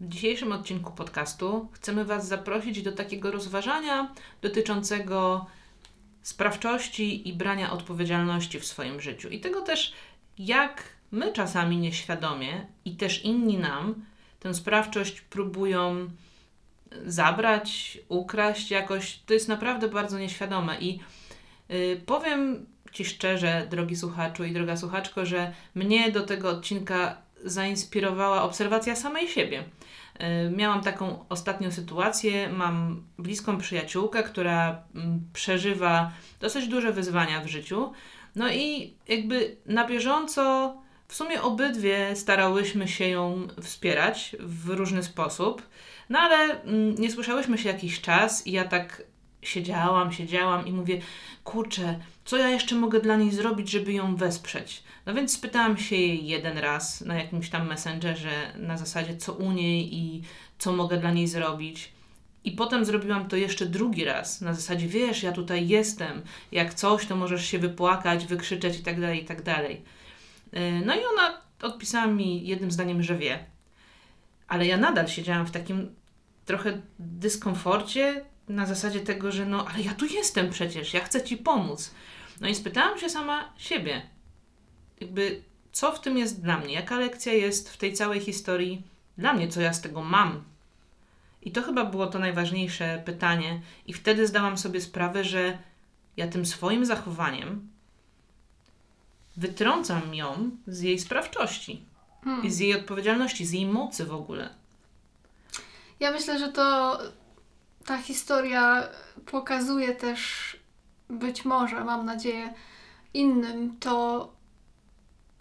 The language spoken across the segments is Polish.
W dzisiejszym odcinku podcastu chcemy Was zaprosić do takiego rozważania dotyczącego sprawczości i brania odpowiedzialności w swoim życiu. I tego też, jak my czasami nieświadomie i też inni nam tę sprawczość próbują zabrać, ukraść jakoś. To jest naprawdę bardzo nieświadome. I yy, powiem Ci szczerze, drogi słuchaczu i droga słuchaczko, że mnie do tego odcinka zainspirowała obserwacja samej siebie. Y, miałam taką ostatnią sytuację. Mam bliską przyjaciółkę, która mm, przeżywa dosyć duże wyzwania w życiu. No i jakby na bieżąco, w sumie obydwie starałyśmy się ją wspierać w różny sposób. No ale mm, nie słyszałyśmy się jakiś czas i ja tak siedziałam, siedziałam i mówię, kurczę, co ja jeszcze mogę dla niej zrobić, żeby ją wesprzeć? No więc spytałam się jej jeden raz na jakimś tam messengerze na zasadzie, co u niej i co mogę dla niej zrobić. I potem zrobiłam to jeszcze drugi raz, na zasadzie, wiesz, ja tutaj jestem, jak coś, to możesz się wypłakać, wykrzyczeć i tak dalej, i tak dalej. Y, no i ona odpisała mi jednym zdaniem, że wie. Ale ja nadal siedziałam w takim trochę dyskomforcie, na zasadzie tego, że no, ale ja tu jestem przecież, ja chcę Ci pomóc. No i spytałam się sama siebie, jakby co w tym jest dla mnie, jaka lekcja jest w tej całej historii dla mnie, co ja z tego mam. I to chyba było to najważniejsze pytanie, i wtedy zdałam sobie sprawę, że ja tym swoim zachowaniem wytrącam ją z jej sprawczości, hmm. z jej odpowiedzialności, z jej mocy w ogóle. Ja myślę, że to ta historia pokazuje też być może, mam nadzieję, innym to,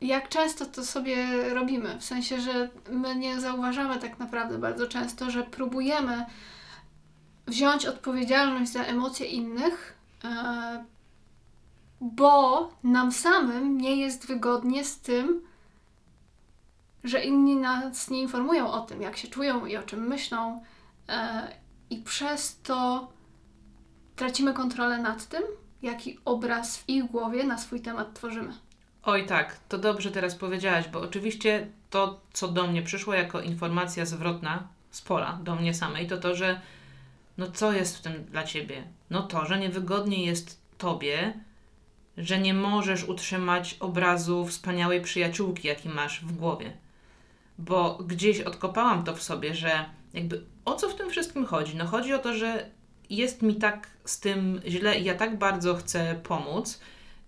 jak często to sobie robimy. W sensie, że my nie zauważamy tak naprawdę bardzo często, że próbujemy wziąć odpowiedzialność za emocje innych, e, bo nam samym nie jest wygodnie z tym, że inni nas nie informują o tym, jak się czują i o czym myślą, e, i przez to tracimy kontrolę nad tym, jaki obraz w ich głowie na swój temat tworzymy. Oj tak, to dobrze teraz powiedziałaś, bo oczywiście to, co do mnie przyszło jako informacja zwrotna z pola do mnie samej, to to, że no co jest w tym dla ciebie? No to, że niewygodnie jest tobie, że nie możesz utrzymać obrazu wspaniałej przyjaciółki, jaki masz w głowie. Bo gdzieś odkopałam to w sobie, że jakby o co w tym wszystkim chodzi? No chodzi o to, że jest mi tak z tym źle i ja tak bardzo chcę pomóc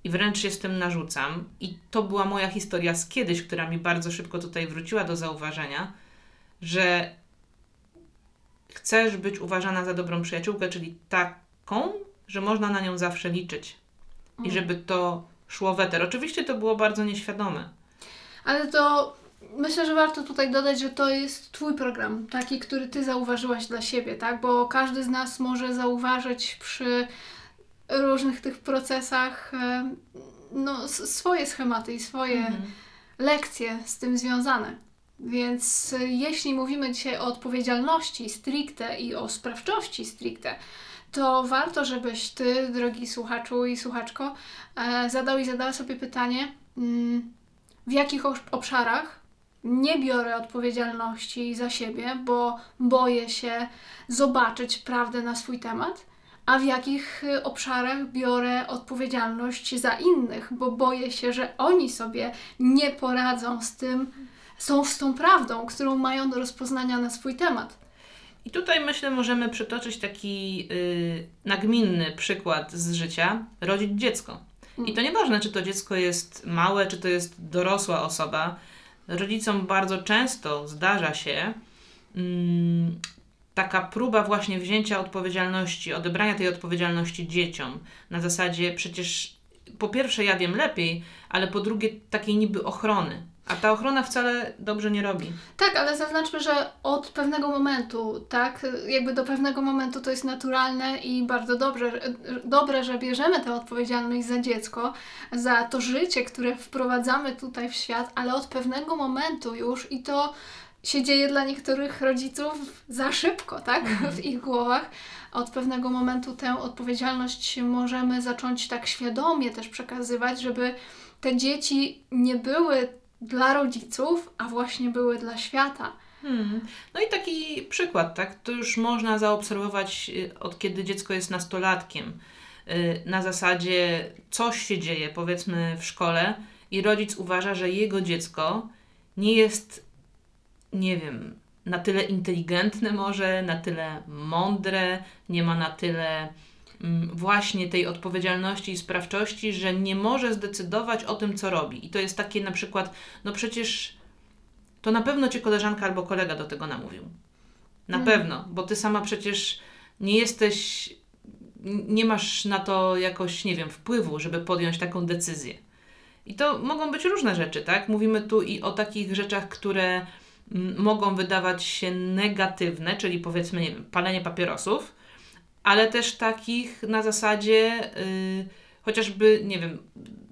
i wręcz się z tym narzucam. I to była moja historia z kiedyś, która mi bardzo szybko tutaj wróciła do zauważenia, że chcesz być uważana za dobrą przyjaciółkę, czyli taką, że można na nią zawsze liczyć. I mm. żeby to szło weter. Oczywiście to było bardzo nieświadome. Ale to myślę, że warto tutaj dodać, że to jest Twój program, taki, który Ty zauważyłaś dla siebie, tak? Bo każdy z nas może zauważyć przy różnych tych procesach e, no, swoje schematy i swoje mhm. lekcje z tym związane. Więc e, jeśli mówimy dzisiaj o odpowiedzialności stricte i o sprawczości stricte, to warto, żebyś Ty, drogi słuchaczu i słuchaczko, e, zadał i zadała sobie pytanie, mm, w jakich obszarach nie biorę odpowiedzialności za siebie, bo boję się zobaczyć prawdę na swój temat, a w jakich y, obszarach biorę odpowiedzialność za innych, bo boję się, że oni sobie nie poradzą z tym, są z tą prawdą, którą mają do rozpoznania na swój temat. I tutaj myślę, możemy przytoczyć taki yy, nagminny przykład z życia: rodzić dziecko. I to nieważne, czy to dziecko jest małe, czy to jest dorosła osoba rodzicom bardzo często zdarza się mm, taka próba właśnie wzięcia odpowiedzialności, odebrania tej odpowiedzialności dzieciom. Na zasadzie przecież po pierwsze ja wiem lepiej, ale po drugie takiej niby ochrony. A ta ochrona wcale dobrze nie robi. Tak, ale zaznaczmy, że od pewnego momentu, tak, jakby do pewnego momentu to jest naturalne i bardzo dobrze, dobre, że bierzemy tę odpowiedzialność za dziecko, za to życie, które wprowadzamy tutaj w świat, ale od pewnego momentu już i to się dzieje dla niektórych rodziców za szybko, tak, mhm. w ich głowach. Od pewnego momentu tę odpowiedzialność możemy zacząć tak świadomie też przekazywać, żeby te dzieci nie były dla rodziców, a właśnie były dla świata. Hmm. No i taki przykład, tak? To już można zaobserwować y, od kiedy dziecko jest nastolatkiem. Y, na zasadzie coś się dzieje, powiedzmy w szkole, i rodzic uważa, że jego dziecko nie jest, nie wiem, na tyle inteligentne, może, na tyle mądre, nie ma na tyle właśnie tej odpowiedzialności i sprawczości, że nie może zdecydować o tym, co robi. I to jest takie na przykład, no przecież to na pewno cię koleżanka albo kolega do tego namówił. Na Mhm. pewno, bo ty sama przecież nie jesteś, nie masz na to jakoś, nie wiem, wpływu, żeby podjąć taką decyzję. I to mogą być różne rzeczy, tak? Mówimy tu i o takich rzeczach, które mm, mogą wydawać się negatywne, czyli powiedzmy, nie wiem, palenie papierosów, ale też takich na zasadzie y, chociażby, nie wiem,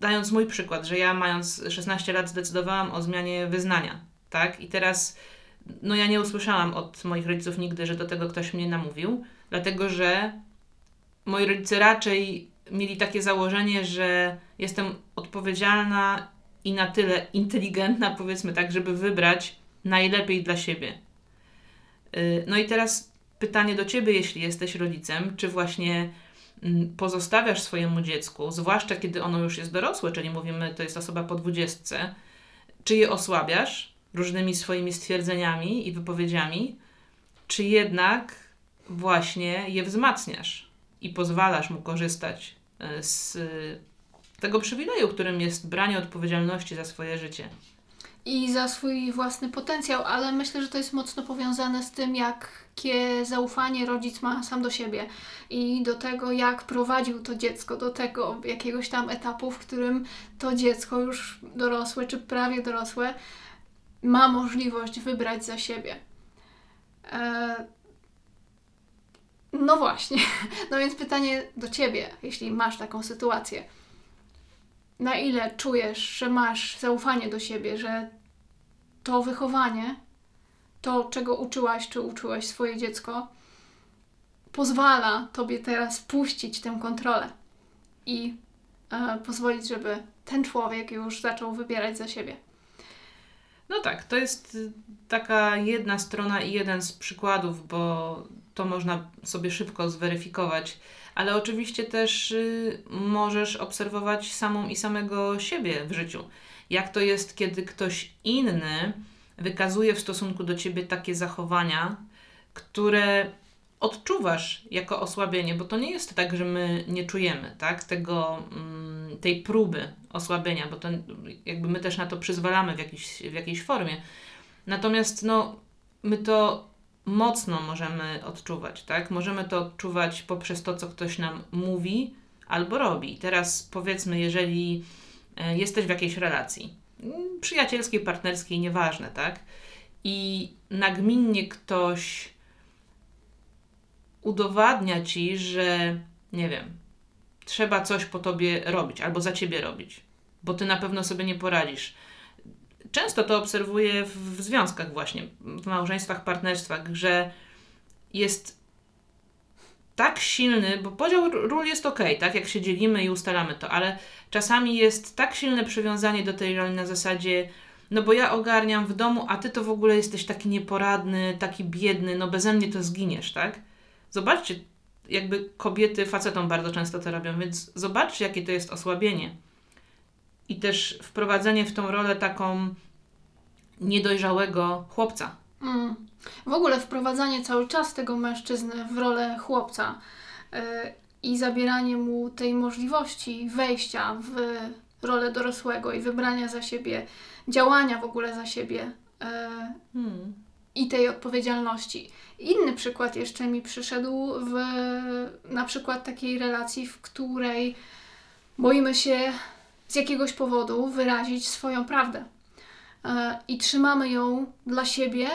dając mój przykład, że ja mając 16 lat zdecydowałam o zmianie wyznania, tak? I teraz, no ja nie usłyszałam od moich rodziców nigdy, że do tego ktoś mnie namówił, dlatego że moi rodzice raczej mieli takie założenie, że jestem odpowiedzialna i na tyle inteligentna, powiedzmy tak, żeby wybrać najlepiej dla siebie. Y, No i teraz pytanie do ciebie, jeśli jesteś rodzicem, czy właśnie mm, pozostawiasz swojemu dziecku, zwłaszcza kiedy ono już jest dorosłe, czyli mówimy, to jest osoba po dwudziestce, czy je osłabiasz różnymi swoimi stwierdzeniami i wypowiedziami, czy jednak właśnie je wzmacniasz i pozwalasz mu korzystać e, z tego przywileju, którym jest branie odpowiedzialności za swoje życie. I za swój własny potencjał, ale myślę, że to jest mocno powiązane z tym, jakie zaufanie rodzic ma sam do siebie i do tego, jak prowadził to dziecko do tego jakiegoś tam etapu, w którym to dziecko już dorosłe czy prawie dorosłe ma możliwość wybrać za siebie. E, No właśnie. No więc pytanie do ciebie, jeśli masz taką sytuację. Na ile czujesz, że masz zaufanie do siebie, że to wychowanie, to czego uczyłaś czy uczyłeś swoje dziecko, pozwala tobie teraz puścić tę kontrolę i e, pozwolić, żeby ten człowiek już zaczął wybierać za siebie. No tak, to jest y, taka jedna strona i jeden z przykładów, bo to można sobie szybko zweryfikować, ale oczywiście też y, możesz obserwować samą i samego siebie w życiu. Jak to jest, kiedy ktoś inny wykazuje w stosunku do ciebie takie zachowania, które odczuwasz jako osłabienie, bo to nie jest tak, że my nie czujemy tak, tego, mm, tej próby osłabienia, bo to jakby my też na to przyzwalamy w, jakiś, w jakiejś formie. Natomiast no, my to mocno możemy odczuwać, tak? Możemy to odczuwać poprzez to, co ktoś nam mówi albo robi. Teraz powiedzmy, jeżeli e, jesteś w jakiejś relacji, mm, przyjacielskiej, partnerskiej, nieważne, tak? I nagminnie ktoś udowadnia ci, że nie wiem, trzeba coś po tobie robić albo za ciebie robić, bo ty na pewno sobie nie poradzisz. Często to obserwuję w, związkach, właśnie, w małżeństwach, partnerstwach, że jest tak silny, bo podział ról jest ok, tak, jak się dzielimy i ustalamy to, ale czasami jest tak silne przywiązanie do tej roli na zasadzie, no bo ja ogarniam w domu, a ty to w ogóle jesteś taki nieporadny, taki biedny, no beze mnie to zginiesz, tak? Zobaczcie, jakby kobiety facetom bardzo często to robią, więc zobaczcie, jakie to jest osłabienie. I też wprowadzenie w tą rolę taką niedojrzałego chłopca. Mm. W ogóle wprowadzanie cały czas tego mężczyzny w rolę chłopca y, i zabieranie mu tej możliwości wejścia w rolę dorosłego i wybrania za siebie, działania w ogóle za siebie y, Hmm. i tej odpowiedzialności. Inny przykład jeszcze mi przyszedł w na przykład takiej relacji, w której boimy się z jakiegoś powodu wyrazić swoją prawdę e, i trzymamy ją dla siebie,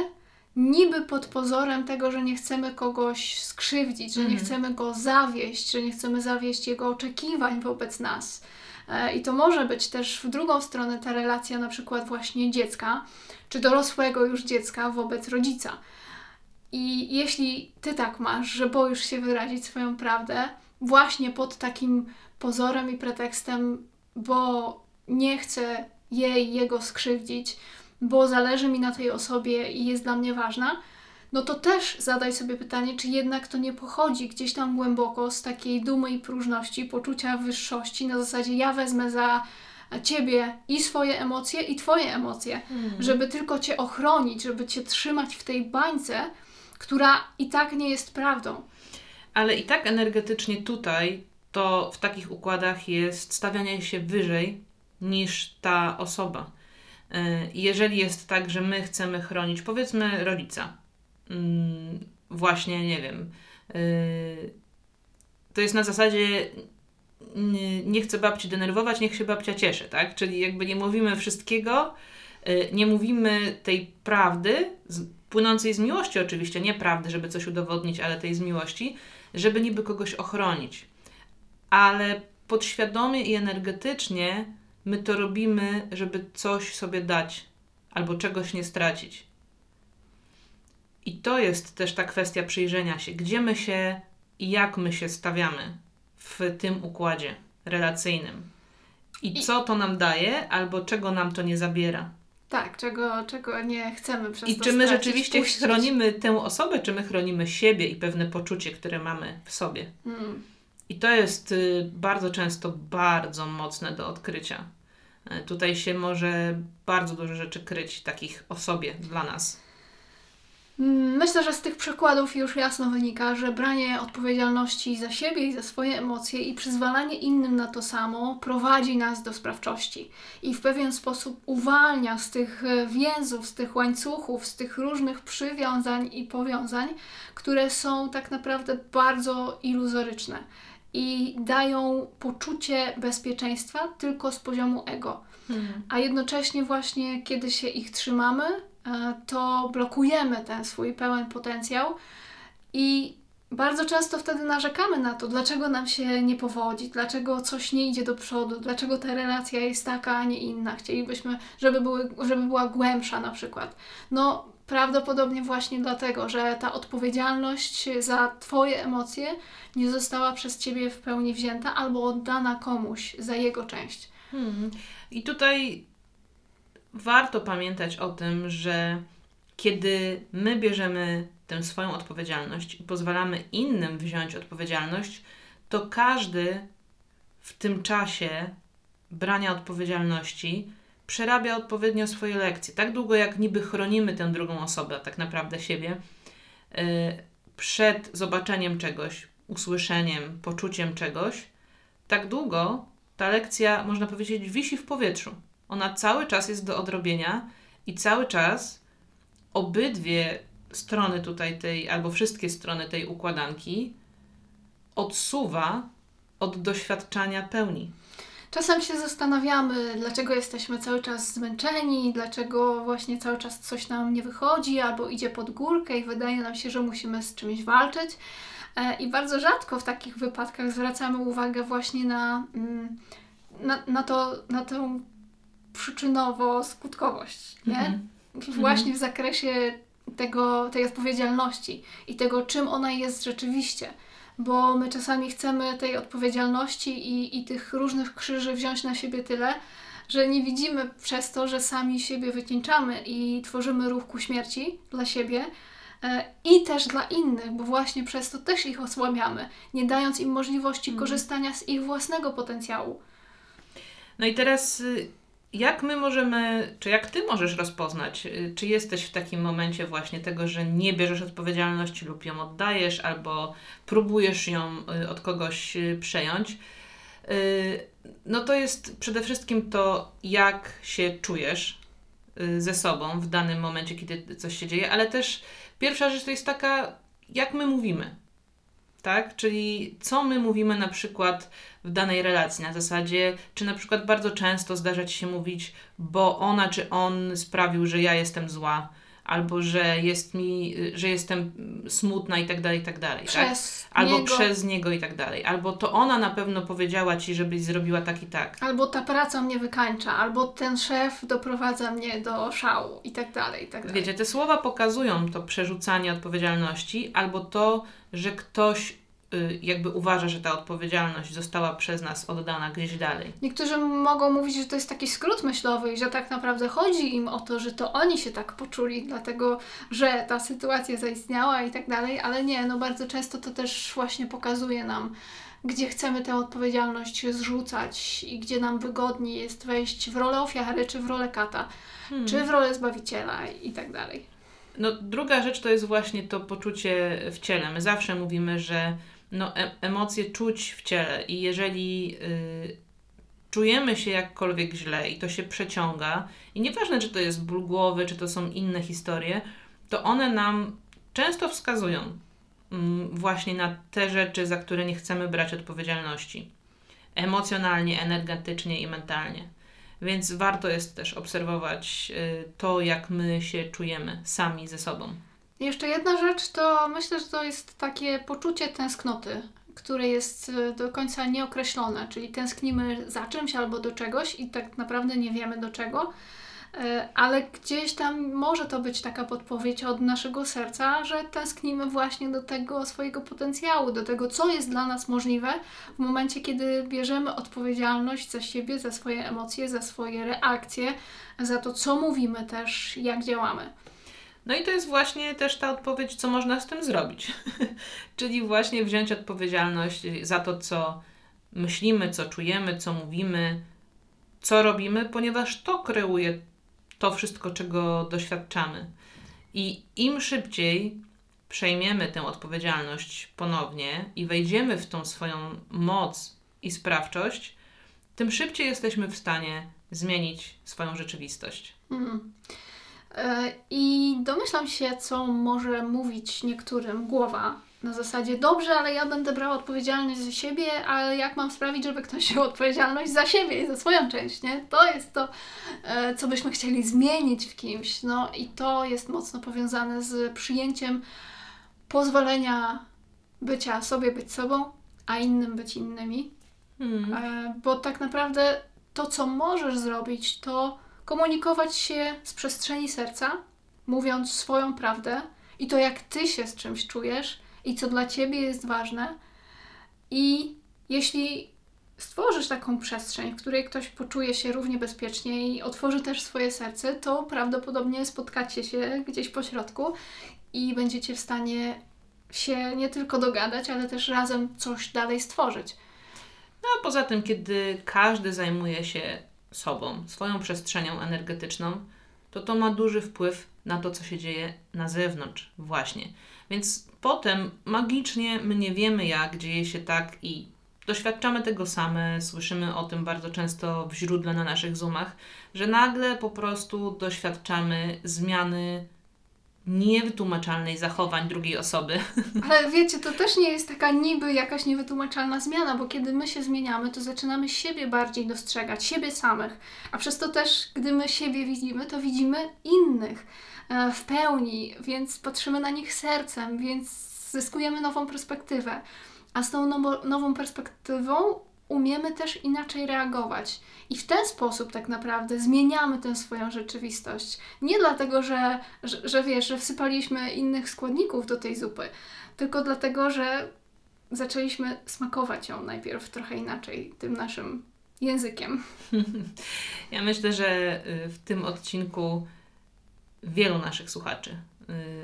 niby pod pozorem tego, że nie chcemy kogoś skrzywdzić, że nie Mhm. chcemy go zawieść, że nie chcemy zawieść jego oczekiwań wobec nas. E, I to może być też w drugą stronę ta relacja, na przykład właśnie dziecka, czy dorosłego już dziecka wobec rodzica. I jeśli ty tak masz, że boisz się wyrazić swoją prawdę, właśnie pod takim pozorem i pretekstem, bo nie chcę jej, jego skrzywdzić, bo zależy mi na tej osobie i jest dla mnie ważna, no to też zadaj sobie pytanie, czy jednak to nie pochodzi gdzieś tam głęboko z takiej dumy i próżności, poczucia wyższości, na zasadzie ja wezmę za ciebie i swoje emocje, i twoje emocje, żeby tylko cię ochronić, żeby cię trzymać w tej bańce, która i tak nie jest prawdą. Ale i tak energetycznie tutaj to w takich układach jest stawianie się wyżej niż ta osoba. Y, Jeżeli jest tak, że my chcemy chronić, powiedzmy, rodzica, mm, właśnie, nie wiem, y, to jest na zasadzie nie, chcę babci denerwować, niech się babcia cieszy, tak? Czyli jakby nie mówimy wszystkiego, y, nie mówimy tej prawdy, płynącej z miłości oczywiście, nie prawdy, żeby coś udowodnić, ale tej z miłości, żeby niby kogoś ochronić. Ale podświadomie i energetycznie my to robimy, żeby coś sobie dać albo czegoś nie stracić. I to jest też ta kwestia przyjrzenia się, gdzie my się i jak my się stawiamy w tym układzie relacyjnym. I, I- co to nam daje, albo czego nam to nie zabiera. Tak, czego, czego nie chcemy przez I czy my stracić, rzeczywiście puścić. chronimy tę osobę, czy my chronimy siebie i pewne poczucie, które mamy w sobie. Mm. I to jest y, bardzo często bardzo mocne do odkrycia. Y, Tutaj się może bardzo dużo rzeczy kryć takich o sobie dla nas. Myślę, że z tych przykładów już jasno wynika, że branie odpowiedzialności za siebie i za swoje emocje i przyzwalanie innym na to samo prowadzi nas do sprawczości i w pewien sposób uwalnia z tych e, więzów, z tych łańcuchów, z tych różnych przywiązań i powiązań, które są tak naprawdę bardzo iluzoryczne i dają poczucie bezpieczeństwa tylko z poziomu ego a jednocześnie właśnie kiedy się ich trzymamy, e, to blokujemy ten swój pełen potencjał i bardzo często wtedy narzekamy na to, dlaczego nam się nie powodzi, dlaczego coś nie idzie do przodu, dlaczego ta relacja jest taka, a nie inna. Chcielibyśmy, żeby, były, żeby była głębsza na przykład. No, prawdopodobnie właśnie dlatego, że ta odpowiedzialność za Twoje emocje nie została przez Ciebie w pełni wzięta albo oddana komuś za jego część. Hmm. I tutaj warto pamiętać o tym, że kiedy my bierzemy tę swoją odpowiedzialność i pozwalamy innym wziąć odpowiedzialność, to każdy w tym czasie brania odpowiedzialności przerabia odpowiednio swoje lekcje. Tak długo jak niby chronimy tę drugą osobę, a tak naprawdę siebie, yy, przed zobaczeniem czegoś, usłyszeniem, poczuciem czegoś, tak długo ta lekcja, można powiedzieć, wisi w powietrzu. Ona cały czas jest do odrobienia i cały czas obydwie strony tutaj tej, albo wszystkie strony tej układanki odsuwa od doświadczania pełni. Czasem się zastanawiamy, dlaczego jesteśmy cały czas zmęczeni, dlaczego właśnie cały czas coś nam nie wychodzi albo idzie pod górkę i wydaje nam się, że musimy z czymś walczyć. E, I bardzo rzadko w takich wypadkach zwracamy uwagę właśnie na, mm, na, na, to, na tę przyczynowo-skutkowość, nie? Mhm. Właśnie w zakresie tego, tej odpowiedzialności i tego, czym ona jest rzeczywiście. Bo my czasami chcemy tej odpowiedzialności i, i tych różnych krzyży wziąć na siebie tyle, że nie widzimy przez to, że sami siebie wycieńczamy i tworzymy ruch ku śmierci dla siebie e, i też dla innych, bo właśnie przez to też ich osłabiamy, nie dając im możliwości korzystania z ich własnego potencjału. No i teraz, y, jak my możemy, czy jak ty możesz rozpoznać, y, czy jesteś w takim momencie właśnie tego, że nie bierzesz odpowiedzialności lub ją oddajesz, albo próbujesz ją y, od kogoś y, przejąć? No to jest przede wszystkim to, jak się czujesz ze sobą w danym momencie, kiedy coś się dzieje, ale też pierwsza rzecz to jest taka, jak my mówimy. Tak? Czyli co my mówimy na przykład w danej relacji, na zasadzie, czy na przykład bardzo często zdarza ci się mówić, bo ona czy on sprawił, że ja jestem zła, albo że jest mi, że jestem smutna i tak dalej, i tak dalej. tak? Przez Albo niego, przez niego i tak dalej. Albo to ona na pewno powiedziała ci, żebyś zrobiła tak i tak. albo ta praca mnie wykańcza, albo ten szef doprowadza mnie do szału i tak dalej, i tak dalej. Wiecie, te słowa pokazują to przerzucanie odpowiedzialności, albo to, że ktoś jakby uważa, że ta odpowiedzialność została przez nas oddana gdzieś dalej. Niektórzy mogą mówić, że to jest taki skrót myślowy i że tak naprawdę chodzi im o to, że to oni się tak poczuli, dlatego że ta sytuacja zaistniała i tak dalej, ale nie, no bardzo często to też właśnie pokazuje nam, gdzie chcemy tę odpowiedzialność zrzucać i gdzie nam wygodniej jest wejść w rolę ofiary, czy w rolę kata, Hmm. czy w rolę zbawiciela i tak dalej. No, druga rzecz to jest właśnie to poczucie w ciele. My zawsze mówimy, że no, e- emocje czuć w ciele i jeżeli y, czujemy się jakkolwiek źle i to się przeciąga, i nieważne, czy to jest ból głowy, czy to są inne historie, to one nam często wskazują mm, właśnie na te rzeczy, za które nie chcemy brać odpowiedzialności. Emocjonalnie, energetycznie i mentalnie. Więc warto jest też obserwować y, to, jak my się czujemy sami ze sobą. Jeszcze jedna rzecz, to myślę, że to jest takie poczucie tęsknoty, które jest e, do końca nieokreślone, czyli tęsknimy za czymś albo do czegoś i tak naprawdę nie wiemy do czego, e, ale gdzieś tam może to być taka podpowiedź od naszego serca, że tęsknimy właśnie do tego swojego potencjału, do tego, co jest dla nas możliwe w momencie, kiedy bierzemy odpowiedzialność za siebie, za swoje emocje, za swoje reakcje, za to, co mówimy też, jak działamy. No i to jest właśnie też ta odpowiedź, co można z tym zrobić. Czyli właśnie wziąć odpowiedzialność za to, co myślimy, co czujemy, co mówimy, co robimy, ponieważ to kreuje to wszystko, czego doświadczamy. I im szybciej przejmiemy tę odpowiedzialność ponownie i wejdziemy w tą swoją moc i sprawczość, tym szybciej jesteśmy w stanie zmienić swoją rzeczywistość. Mhm. E, I domyślam się, co może mówić niektórym głowa. Na zasadzie, dobrze, ale ja będę brała odpowiedzialność za siebie, ale jak mam sprawić, żeby ktoś wziął odpowiedzialność za siebie i za swoją część, nie? To jest to, e, co byśmy chcieli zmienić w kimś. No i to jest mocno powiązane z przyjęciem pozwolenia bycia sobie być sobą, a innym być innymi. Hmm. E, Bo tak naprawdę to, co możesz zrobić, to komunikować się z przestrzeni serca, mówiąc swoją prawdę i to, jak ty się z czymś czujesz i co dla ciebie jest ważne. I jeśli stworzysz taką przestrzeń, w której ktoś poczuje się równie bezpiecznie i otworzy też swoje serce, to prawdopodobnie spotkacie się gdzieś po środku i będziecie w stanie się nie tylko dogadać, ale też razem coś dalej stworzyć. No a poza tym, kiedy każdy zajmuje się sobą, swoją przestrzenią energetyczną, to to ma duży wpływ na to, co się dzieje na zewnątrz, właśnie. Więc potem magicznie my nie wiemy, jak dzieje się tak i doświadczamy tego same, słyszymy o tym bardzo często w źródle na naszych zoomach, że nagle po prostu doświadczamy zmiany niewytłumaczalnej zachowań drugiej osoby. Ale wiecie, to też nie jest taka niby jakaś niewytłumaczalna zmiana, bo kiedy my się zmieniamy, to zaczynamy siebie bardziej dostrzegać, siebie samych. A przez to też, gdy my siebie widzimy, to widzimy innych e, w pełni, więc patrzymy na nich sercem, więc zyskujemy nową perspektywę. A z tą nową perspektywą umiemy też inaczej reagować. I w ten sposób tak naprawdę zmieniamy tę swoją rzeczywistość. Nie dlatego, że, że, że wiesz, że wsypaliśmy innych składników do tej zupy, tylko dlatego, że zaczęliśmy smakować ją najpierw trochę inaczej, tym naszym językiem. Ja myślę, że y, w tym odcinku wielu naszych słuchaczy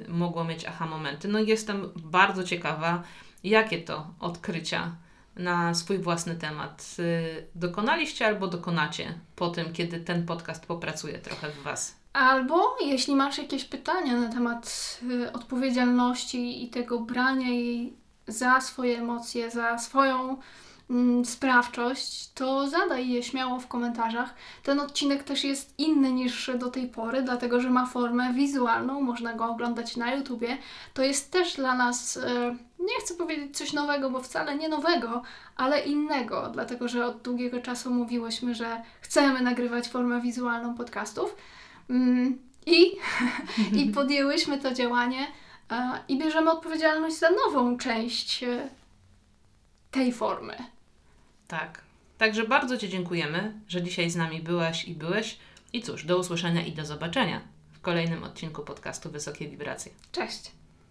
y, mogło mieć aha momenty. No jestem bardzo ciekawa, jakie to odkrycia na swój własny temat y, dokonaliście albo dokonacie po tym, kiedy ten podcast popracuje trochę w Was. Albo jeśli masz jakieś pytania na temat y, odpowiedzialności i tego brania jej za swoje emocje, za swoją mm, sprawczość, to zadaj je śmiało w komentarzach. Ten odcinek też jest inny niż do tej pory, dlatego że ma formę wizualną, można go oglądać na YouTubie. To jest też dla nas, e, nie chcę powiedzieć coś nowego, bo wcale nie nowego, ale innego, dlatego że od długiego czasu mówiłyśmy, że chcemy nagrywać formę wizualną podcastów. Mm, I, I podjęłyśmy to działanie e, i bierzemy odpowiedzialność za nową część e, tej formy. Tak. Także bardzo Ci dziękujemy, że dzisiaj z nami byłaś i byłeś. I cóż, do usłyszenia i do zobaczenia w kolejnym odcinku podcastu Wysokie Wibracje. Cześć!